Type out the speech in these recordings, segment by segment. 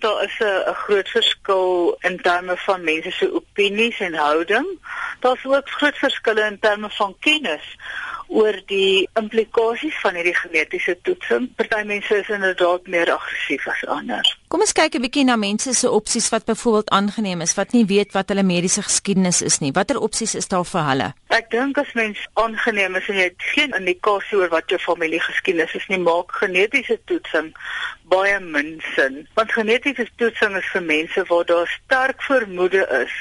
Daar is 'n groot verskil in terme van mense se opinies en houding. Daar's ook groot verskille in terme van kennis oor die implikasies van hierdie genetiese toetsing. Party mense is inderdaad meer aggressief as ander. Kom ons kyk 'n bietjie na mense se opsies wat byvoorbeeld aangeneem is wat nie weet wat hulle mediese geskiedenis is nie. Watter opsies is daar vir hulle? Ek dink as mens aangeneem is en jy het geen indikasie oor wat jou familiegeskiedenis is nie, maak genetiese toetsing baie min sin. Want genetiese toetsing is vir mense waar daar sterk vermoede is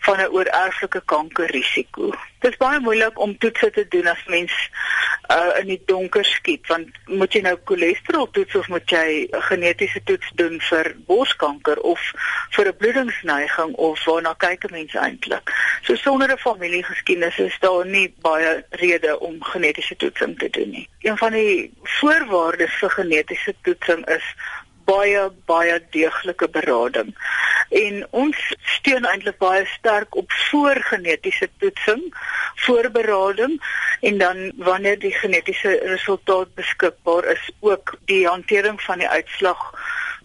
van 'n oorerflike kankerrisiko. Dit is baie moeilik om toetse te doen as mens uh, in die donker skiet want moet jy nou cholesterol toets of moet jy 'n genetiese toets doen vir borskanker of vir 'n bloedingsneiging of waarna kyk 'n mens eintlik? So sonder 'n familiegeskiedenis is daar nie baie rede om genetiese toetsing te doen nie. Een van die voorwaardes vir genetiese toetsing is baie baie deeglike berading. En ons steun eintlik baie sterk op voorgenetiese toetsing, voorberading en dan wanneer die genetiese resultaat beskikbaar is, ook die hantering van die uitslag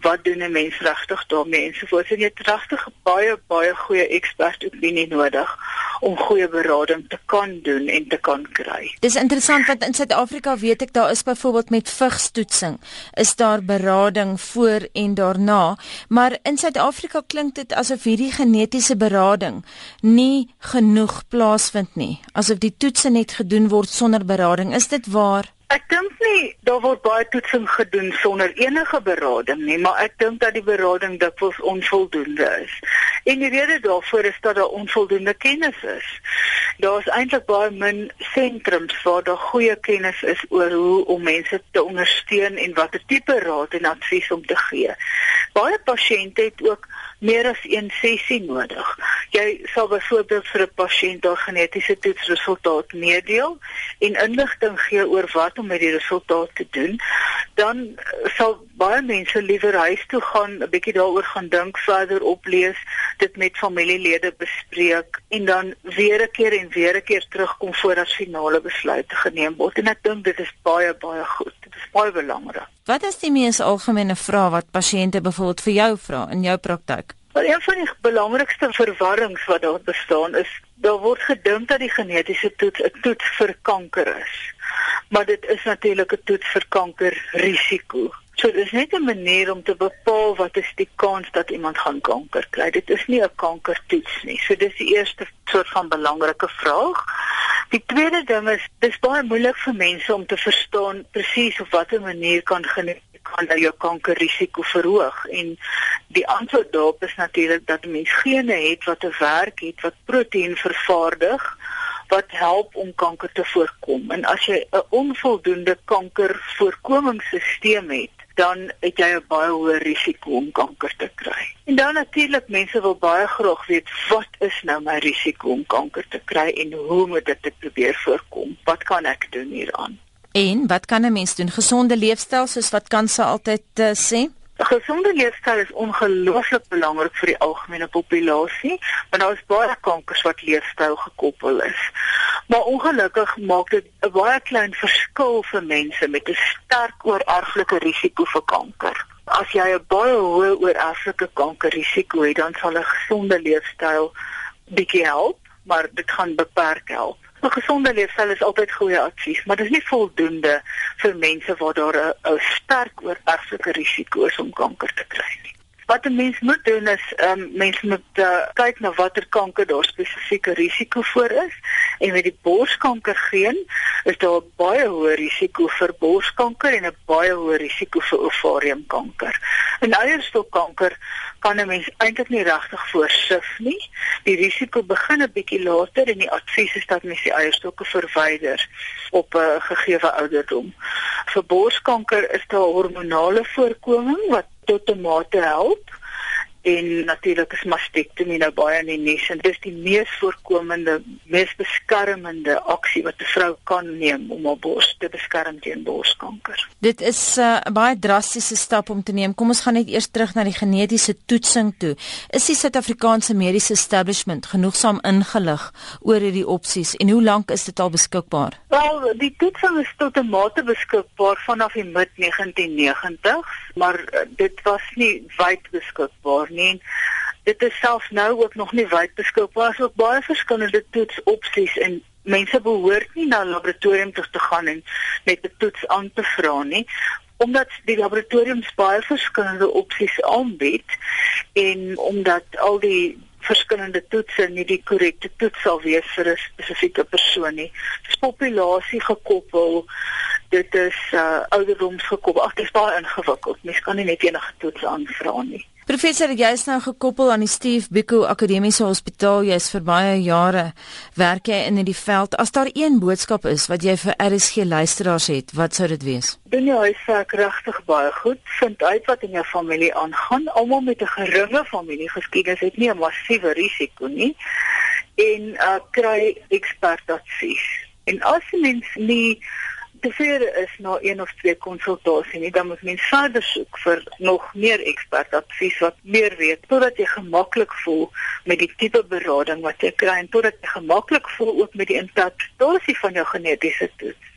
wat doen 'n mens regtig daarmee? Ensovoorts en jy het regtig baie baie goeie ekspert opinie nodig om goeie berading te kan doen en te kan kry. Dis interessant want in Suid-Afrika weet ek daar is byvoorbeeld met vigstoetsing is daar berading voor en daarna, maar in Suid-Afrika klink dit asof hierdie genetiese berading nie genoeg plaasvind nie. Asof die toetse net gedoen word sonder berading. Is dit waar? Ek dink nie daar word baie toetsing gedoen sonder enige berading nie, maar ek dink dat die berading dikwels onvoldoende is. En die rede daarvoor is dat daar onvoldoende kennis is. Daar's eintlik baie min sentrums waar daar goeie kennis is oor hoe om mense te ondersteun en watter tipe raad en advies om te gee. Baie pasiënte het ook meer as een sessie nodig. Jy sal byvoorbeeld vir 'n pasiënt daar genetiese toetsresultaat meedeel en inligting gee oor wat om met die resultaat te doen, dan sal baie mense liewer huis toe gaan, 'n bietjie daaroor gaan dink, verder oplees, dit met familielede bespreek en dan weer 'n keer en weer 'n keer terugkom voordat finale besluite geneem word. En ek dink dit is baie baie goed. Dit is baie belangrik. Wat is die mees algemene vraag wat pasiënte byvoorbeeld vir jou vra in jou praktyk? Maar een van die belangrikste verwarrings wat daar bestaan is, daar word gedink dat die genetiese toets 'n toets vir kanker is. Maar dit is natuurlik 'n toets vir kankerrisiko. So dis net 'n manier om te bepaal wat is die kans dat iemand gaan kanker kry. Dit is nie 'n kankertoets nie. So dis die eerste soort van belangrike vraag. Die tweede ding is dis baie moeilik vir mense om te verstaan presies op watter manier kan genees kan jou kankerrisiko verhoog. En die antwoord daarop is natuurlik dat mens gene het wat 'n werk het wat proteïen vervaardig wat help om kanker te voorkom. En as jy 'n onvoldoende kankervoorkomingsstelsel het dan het jy 'n baie hoër risiko om kanker te kry. En dan natuurlik mense wil baie graag weet wat is nou my risiko om kanker te kry en hoe moet ek dit probeer voorkom? Wat kan ek doen hieraan? En wat kan 'n mens doen? Gesonde leefstyl soos wat kan se altyd uh, sê? Gesonde leefstyl is ongelooflik belangrik vir die algemene populasie, want daar is baie kankers wat leefstyl gekoppel is. Maar ongelukkig maak dit 'n baie klein verskil vir mense met 'n sterk oorerflike risiko vir kanker. As jy 'n baie hoë oorerflike kankerrisiko het, dan sal 'n gesonde leefstyl bietjie help, maar dit gaan beperk help. 'n Gesonde leefstyl is altyd goeie advies, maar dit is nie voldoende vir mense waar daar 'n sterk oorerflike risiko is om kanker te kry nie. Wat 'n mens moet doen is, um, mense moet uh, kyk na watter kanker daar spesifieke risiko voor is en met die borskanker geen is daar baie hoë risiko vir borskanker en 'n baie hoë risiko vir ovariumkanker. En eierstokkanker kan 'n mens eintlik nie regtig voorsif nie. Die risiko begin 'n bietjie later en die advies is dat mens die eierstokke verwyder op 'n uh, gegeewe ouderdom. Vir borskanker is daar hormonale voorkoming wat tot 'n mate help en natuurlik is mastektomie nou baie in die nuus en dis die mees voorkomende, mees beskermende aksie wat 'n vrou kan neem om haar bors te beskerm teen borskanker. Dit is uh, 'n baie drastiese stap om te neem. Kom ons gaan net eers terug na die genetiese toetsing toe. Is die Suid-Afrikaanse mediese establishment genoegsaam ingelig oor hierdie opsies en hoe lank is dit al beskikbaar? Wel, die toetsing is tot 'n mate beskikbaar vanaf die mid 1990s maar uh, dit was nie wyd beskikbaar nie. Dit is selfs nou ook nog nie wyd beskikbaar as ook baie verskillende toetsopsies en mense behoort nie na laboratorium toe te gaan en net 'n toets aan te vra nie omdat die laboratoriums baie verskillende opsies aanbied en omdat al die verskillende toetse nie die korrekte toets sal wees vir 'n spesifieke persoon nie. Dit is populasie gekoppel. Dit is uh ouderdoms gekoppel. Ag, dit is baie ingewikkeld. Mens kan nie net enige toets aanvra nie. Professor, jy is nou gekoppel aan die Steve Biko Akademiese Hospitaal. Jy's vir baie jare werk jy in hierdie veld. As daar een boodskap is wat jy vir RSG luisteraars het, wat sou dit wees? Doen jou huiswerk regtig baie goed. Vind uit wat in jou familie aangaan. Almal met 'n geringe familiegeskiedenis het nie 'n massiewe risiko nie. En uh kry ekspertadvies. En as mens nie tevrede is na een of twee konsultasie nie, dan moet mens verder soek vir nog meer ekspert advies wat meer weet totdat jy gemaklik voel met die tipe berading wat jy kry en totdat jy gemaklik voel ook met die interpretasie van jou genetiese toets.